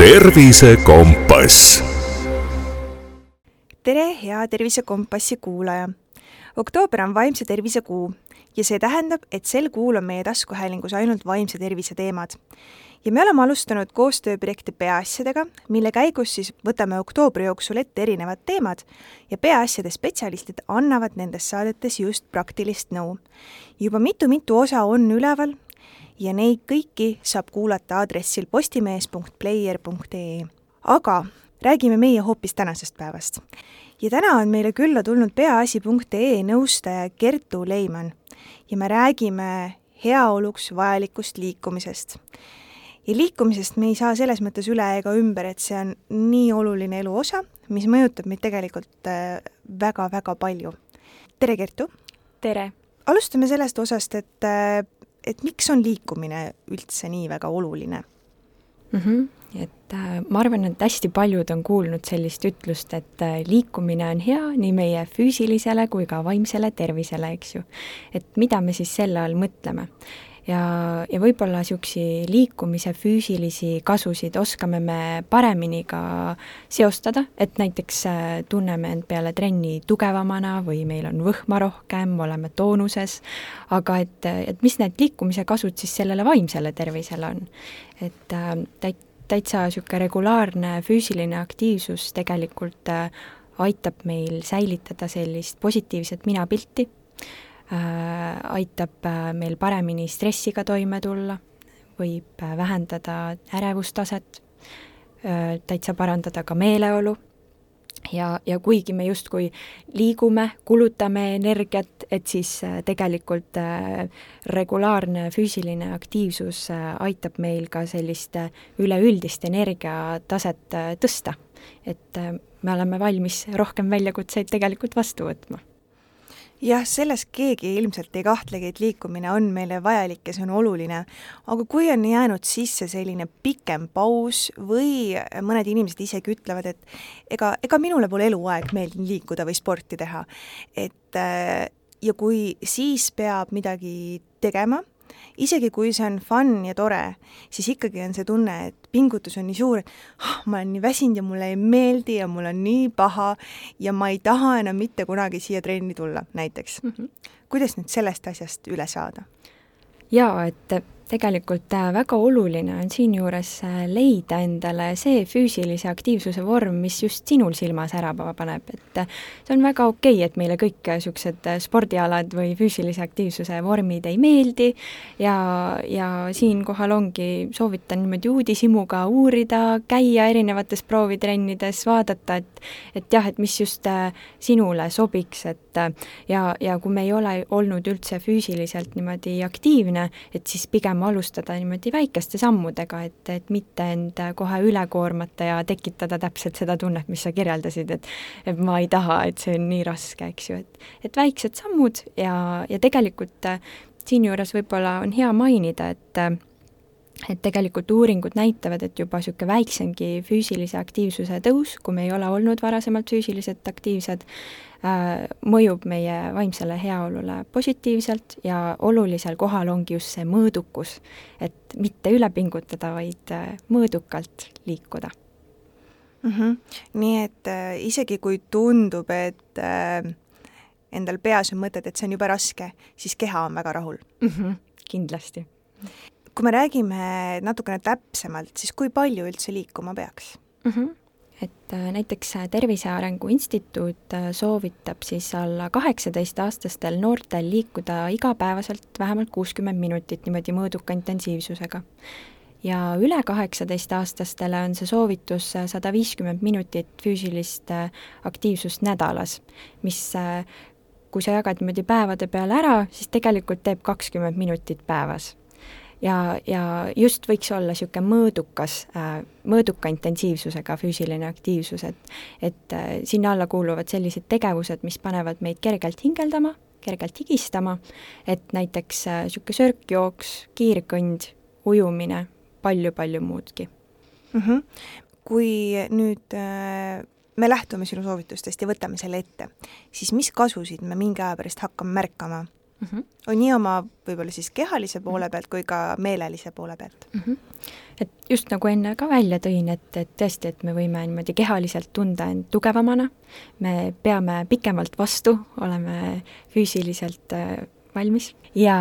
tervisekompass. tere, hea Tervisekompassi kuulaja! oktoober on vaimse tervise kuu ja see tähendab, et sel kuul on meie taskuhäälingus ainult vaimse tervise teemad. ja me oleme alustanud koostööprojekti Peaasjadega, mille käigus siis võtame oktoobri jooksul ette erinevad teemad ja peaasjade spetsialistid annavad nendes saadetes just praktilist nõu. juba mitu-mitu osa on üleval ja neid kõiki saab kuulata aadressil postimees.player.ee. aga räägime meie hoopis tänasest päevast. ja täna on meile külla tulnud peaasi.ee nõustaja Kertu Leiman ja me räägime heaoluks vajalikust liikumisest. ja liikumisest me ei saa selles mõttes üle ega ümber, et see on nii oluline elu osa, mis mõjutab meid tegelikult väga-väga palju. tere, Kertu! tere! alustame sellest osast, et et miks on liikumine üldse nii väga oluline mm? -hmm. et äh, ma arvan, et hästi paljud on kuulnud sellist ütlust, et äh, liikumine on hea nii meie füüsilisele kui ka vaimsele tervisele, eks ju. et mida me siis selle all mõtleme ja, ja võib-olla niisugusi liikumise füüsilisi kasusid oskame me paremini ka seostada, et näiteks äh, tunneme end peale trenni tugevamana või meil on võhma rohkem, oleme toonuses, aga et, et mis need liikumise kasud siis sellele vaimsele tervisele on. et äh, täit-, täitsa niisugune regulaarne füüsiline aktiivsus tegelikult äh, aitab meil säilitada sellist positiivset minapilti aitab äh, meil paremini stressiga toime tulla, võib äh, vähendada ärevustaset, täitsa parandada ka meeleolu ja, ja kuigi me justkui liigume, kulutame energiat, et siis tegelikult regulaarne füüsiline aktiivsus aitab meil ka sellist üleüldist energiataset tõsta. et me oleme valmis rohkem väljakutseid tegelikult vastu võtma jah, selles keegi ilmselt ei kahtlegi, et liikumine on meile vajalik ja see on oluline, aga kui on jäänud sisse selline pikem paus või mõned inimesed isegi ütlevad, et ega, ega minule pole eluaeg meeldinud liikuda või sporti teha, et ja kui siis peab midagi tegema, isegi kui see on fun ja tore, siis ikkagi on see tunne, et pingutus on nii suur, et ah, ma olen nii väsinud ja mulle ei meeldi ja mul on nii paha ja ma ei taha enam mitte kunagi siia trenni tulla, näiteks mm. -hmm. kuidas nüüd sellest asjast üle saada? jaa, et tegelikult äh, väga oluline on siinjuures äh, leida endale see füüsilise aktiivsuse vorm, mis just sinul silma särama paneb, et äh, see on väga okei okay,, et meile kõik niisugused spordialad või füüsilise aktiivsuse vormid ei meeldi ja, ja siinkohal ongi, soovitan niimoodi uudishimuga uurida, käia erinevates proovitrennides, vaadata, et et jah, et mis just sinule sobiks, et ja, ja kui me ei ole olnud üldse füüsiliselt niimoodi aktiivne, et siis pigem pigem alustada niimoodi väikeste sammudega, et, et mitte end kohe üle koormata ja tekitada täpselt seda tunnet, mis sa kirjeldasid, et et ma ei taha, et see on nii raske, eks ju, et et väiksed sammud ja, ja tegelikult äh, siinjuures võib-olla on hea mainida, et et tegelikult uuringud näitavad, et juba niisugune väiksemgi füüsilise aktiivsuse tõus, kui me ei ole olnud varasemalt füüsiliselt aktiivsed, Äh, mõjub meie vaimsele heaolule positiivselt ja olulisel kohal ongi just see mõõdukus, et mitte üle pingutada, vaid äh, mõõdukalt liikuda mm. -hmm. nii et äh, isegi kui tundub, et äh, endal peas on mõtted, et see on jube raske, siis keha on väga rahul mm. -hmm. kindlasti. Kui me räägime natukene täpsemalt, siis kui palju üldse liikuma peaks mm? -hmm et äh, näiteks äh, Tervise Arengu Instituut äh, soovitab siis alla kaheksateistaastastel noortel liikuda igapäevaselt vähemalt kuuskümmend minutit niimoodi mõõduka intensiivsusega. ja üle kaheksateistaastastele on see soovitus sada viiskümmend minutit füüsilist aktiivsust nädalas, mis kui sa jagad niimoodi päevade peale ära, siis tegelikult teeb kakskümmend minutit päevas ja, ja just võiks olla niisugune mõõdukas äh,, mõõduka intensiivsusega füüsiline aktiivsus, et et äh, sinna alla kuuluvad sellised tegevused, mis panevad meid kergelt hingeldama, kergelt higistama, et näiteks niisugune äh, sörkjooks, kiirkõnd, ujumine palju,, palju-palju muudki mm. -hmm. kui nüüd äh me lähtume sinu soovitustest ja võtame selle ette, siis mis kasusid me mingi aja pärast hakkame märkama mm. -hmm. on nii oma võib-olla siis kehalise poole pealt kui ka meelelise poole pealt mm. -hmm. et just nagu enne ka välja tõin, et, et tõesti, et me võime niimoodi kehaliselt tunda end tugevamana, me peame pikemalt vastu, oleme füüsiliselt äh, valmis ja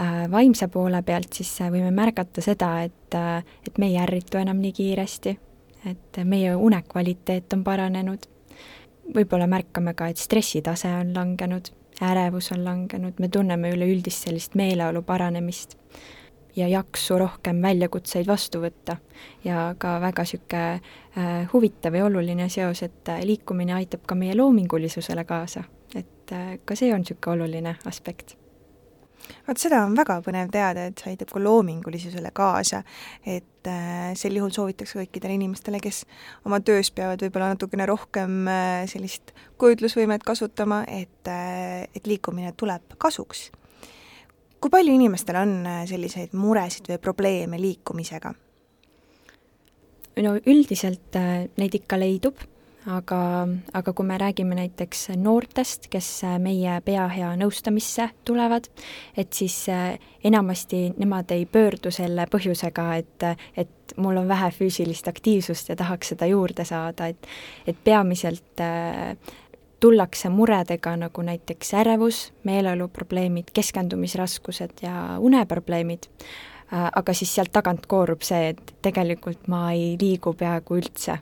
äh, vaimse poole pealt siis äh, võime märgata seda, et et me ei ärritu enam nii kiiresti, et meie unekvaliteet on paranenud, võib-olla märkame ka, et stressitase on langenud, ärevus on langenud, me tunneme üleüldist sellist meeleolu paranemist ja jaksu rohkem väljakutseid vastu võtta. ja ka väga niisugune äh, huvitav ja oluline seos, et äh, liikumine aitab ka meie loomingulisusele kaasa, et äh, ka see on niisugune oluline aspekt vot seda on väga põnev teada, et see aitab ka loomingulisusele kaasa, et äh, sel juhul soovitaks kõikidele inimestele, kes oma töös peavad võib-olla natukene rohkem äh, sellist kujutlusvõimet kasutama, et äh,, et liikumine tuleb kasuks. kui palju inimestel on selliseid muresid või probleeme liikumisega? no üldiselt neid ikka leidub aga, aga kui me räägime näiteks noortest, kes meie peahea nõustamisse tulevad, et siis äh, enamasti nemad ei pöördu selle põhjusega, et, et mul on vähe füüsilist aktiivsust ja tahaks seda juurde saada, et et peamiselt äh, tullakse muredega nagu näiteks ärevus, meeleoluprobleemid, keskendumisraskused ja uneprobleemid, äh, aga siis sealt tagant koorub see, et tegelikult ma ei liigu peaaegu üldse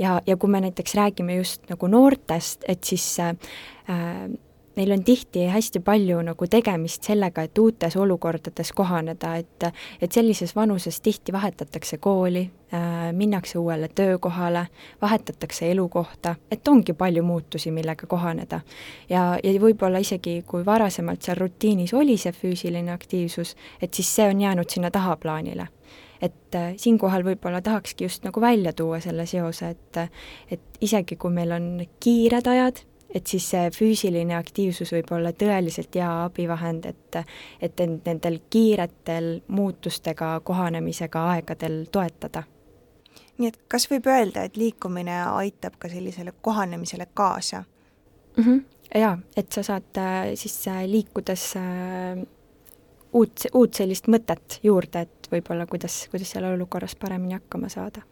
ja, ja kui me näiteks räägime just nagu noortest, et siis äh, neil on tihti hästi palju nagu tegemist sellega, et uutes olukordades kohaneda, et et sellises vanuses tihti vahetatakse kooli äh,, minnakse uuele töökohale, vahetatakse elukohta, et ongi palju muutusi, millega kohaneda. ja, ja võib-olla isegi, kui varasemalt seal rutiinis oli see füüsiline aktiivsus, et siis see on jäänud sinna tahaplaanile et äh, siinkohal võib-olla tahakski just nagu välja tuua selle seose, et et isegi kui meil on kiired ajad, et siis see füüsiline aktiivsus võib olla tõeliselt hea abivahend, et et end nendel kiiretel muutustega kohanemisega aegadel toetada. nii et kas võib öelda, et liikumine aitab ka sellisele kohanemisele kaasa mm? -hmm. jaa, et sa saad äh, siis äh, liikudes uut, uut sellist mõtet juurde, et võib-olla kuidas, kuidas seal olukorras paremini hakkama saada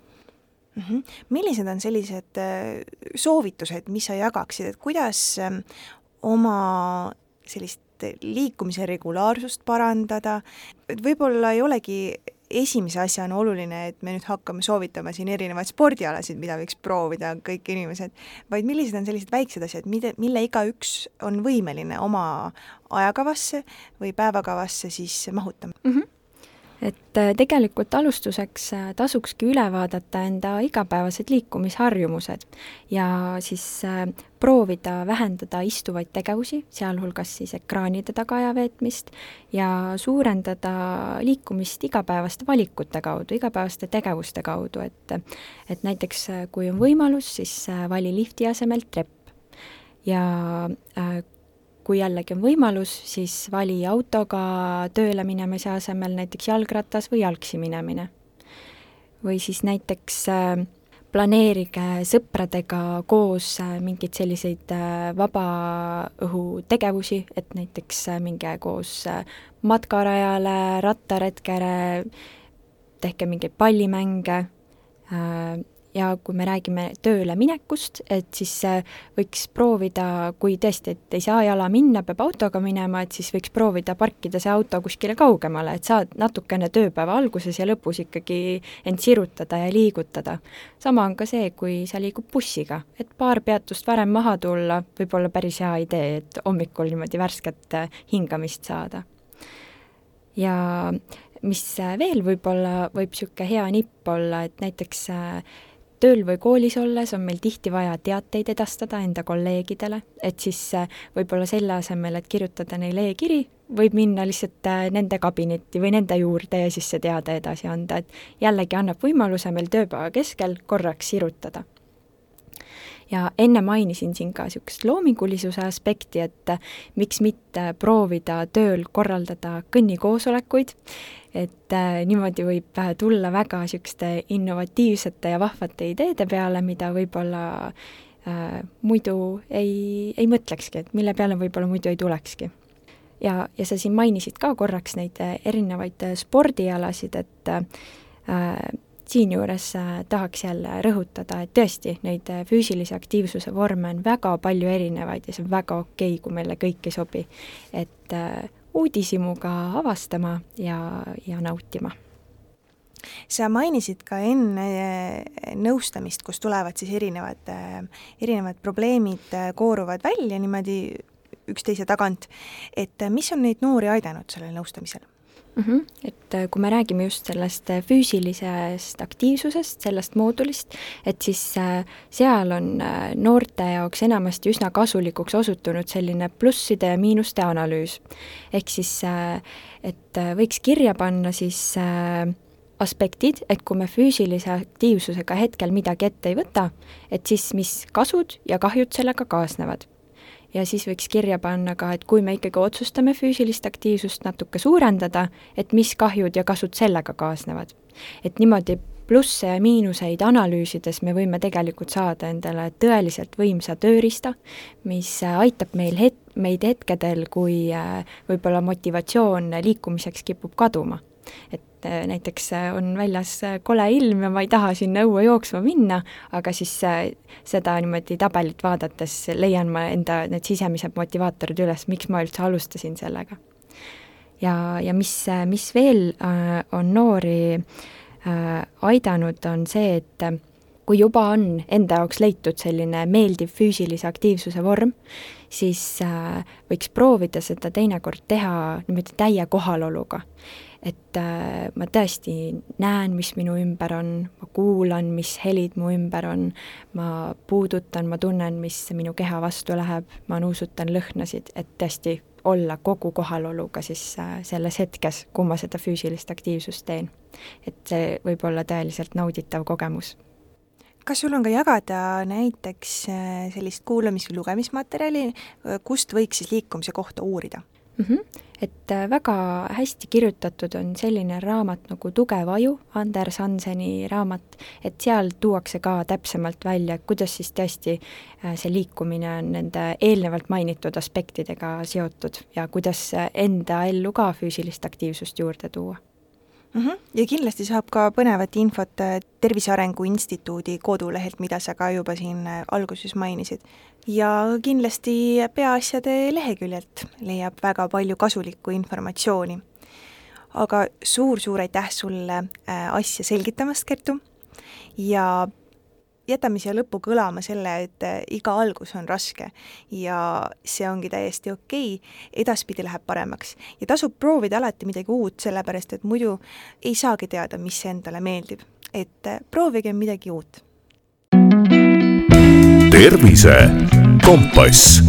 mm. -hmm. millised on sellised äh, soovitused, mis sa jagaksid, et kuidas ähm, oma sellist liikumise regulaarsust parandada, et võib-olla ei olegi esimese asjana oluline, et me nüüd hakkame soovitama siin erinevaid spordialasid, mida võiks proovida kõik inimesed, vaid millised on sellised väiksed asjad, mida, mille igaüks on võimeline oma ajakavasse või päevakavasse siis mahutama mm? -hmm et äh, tegelikult alustuseks äh, tasukski üle vaadata enda igapäevased liikumisharjumused ja siis äh, proovida vähendada istuvaid tegevusi, sealhulgas siis ekraanide taga aja veetmist ja suurendada liikumist igapäevaste valikute kaudu, igapäevaste tegevuste kaudu, et et näiteks kui on võimalus, siis vali lifti asemel trepp ja kui jällegi on võimalus, siis vali autoga tööle minemise asemel näiteks jalgratas või jalgsi minemine. või siis näiteks äh, planeerige sõpradega koos äh, mingeid selliseid äh, vabaõhutegevusi, et näiteks minge koos matkarajale, rattaretkele, tehke mingeid pallimänge ja kui me räägime tööle minekust, et siis äh, võiks proovida, kui tõesti, et ei saa jala minna, peab autoga minema, et siis võiks proovida parkida see auto kuskile kaugemale, et saad natukene tööpäeva alguses ja lõpus ikkagi end sirutada ja liigutada. sama on ka see, kui sa liigud bussiga, et paar peatust varem maha tulla võib olla päris hea idee, et hommikul niimoodi värsket äh, hingamist saada. ja mis äh, veel võib-olla, võib niisugune hea nipp olla, et näiteks tööl või koolis olles on meil tihti vaja teateid edastada enda kolleegidele, et siis äh, võib-olla selle asemel, et kirjutada neile e-kiri, võib minna lihtsalt äh, nende kabinetti või nende juurde ja siis see teade edasi anda, et jällegi annab võimaluse meil tööpäeva keskel korraks sirutada ja enne mainisin siin ka niisugust loomingulisuse aspekti, et miks mitte proovida tööl korraldada kõnnikoosolekuid, et äh, niimoodi võib äh, tulla väga niisuguste innovatiivsete ja vahvate ideede peale, mida võib-olla äh, muidu ei, ei mõtlekski, et mille peale võib-olla muidu ei tulekski. Ja, ja sa siin mainisid ka korraks neid erinevaid spordialasid, et äh, siinjuures äh, tahaks jälle rõhutada, et tõesti, neid äh, füüsilise aktiivsuse vorme on väga palju erinevaid ja see on väga okei okay,, kui meile kõik ei sobi. et äh, uudishimuga avastama ja, ja nautima sa mainisid ka enne nõustamist, kus tulevad siis erinevad, erinevad probleemid kooruvad välja niimoodi üksteise tagant, et mis on neid noori aidanud sellel nõustamisel? Mm. -hmm. et äh, kui me räägime just sellest äh, füüsilisest aktiivsusest, sellest moodulist, et siis äh, seal on noorte jaoks enamasti üsna kasulikuks osutunud selline plusside ja miinuste analüüs. ehk siis, et võiks kirja panna siis aspektid, et kui me füüsilise aktiivsusega hetkel midagi ette ei võta, et siis mis kasud ja kahjud sellega kaasnevad ja siis võiks kirja panna ka, et kui me ikkagi otsustame füüsilist aktiivsust natuke suurendada, et mis kahjud ja kasud sellega kaasnevad. et niimoodi plusse ja miinuseid analüüsides me võime tegelikult saada endale tõeliselt võimsa tööriista, mis aitab meil het-, meid hetkedel, kui äh, võib-olla motivatsioon liikumiseks kipub kaduma. Et äh, näiteks äh, on väljas äh, kole ilm ja ma ei taha sinna õue jooksma minna, aga siis seda niimoodi tabelit vaadates leian ma enda need sisemised motivaatorid üles, miks ma üldse alustasin sellega. ja, ja mis, mis veel on noori aidanud, on see, et kui juba on enda jaoks leitud selline meeldiv füüsilise aktiivsuse vorm, siis võiks proovida seda teinekord teha niimoodi täie kohaloluga et äh, ma tõesti näen, mis minu ümber on, ma kuulan, mis helid mu ümber on, ma puudutan, ma tunnen, mis minu keha vastu läheb, ma nuusutan lõhnasid, et tõesti olla kogu kohaloluga siis äh, selles hetkes, kui ma seda füüsilist aktiivsust teen. et see võib olla tõeliselt nauditav kogemus kas sul on ka jagada näiteks äh, sellist kuulamis- või lugemismaterjali, kust võiks siis liikumise kohta uurida? Mm? -hmm et äh, väga hästi kirjutatud on selline raamat nagu Tugev aju, Anders Hanseni raamat, et seal tuuakse ka täpsemalt välja, kuidas siis tõesti äh, see liikumine on nende eelnevalt mainitud aspektidega seotud ja kuidas äh, enda ellu ka füüsilist aktiivsust juurde tuua mm. -hmm. ja kindlasti saab ka põnevat infot Tervise Arengu Instituudi kodulehelt, mida sa ka juba siin alguses mainisid ja kindlasti Peaasjade leheküljelt leiab väga palju kasulikku informatsiooni. aga suur-suur aitäh sulle äh, asja selgitamast, Kertu, ja jätame siia lõppu kõlama selle, et äh, iga algus on raske ja see ongi täiesti okei okay., edaspidi läheb paremaks. ja tasub proovida alati midagi uut, sellepärast et muidu ei saagi teada, mis endale meeldib. et äh, proovige midagi uut tervise Kompass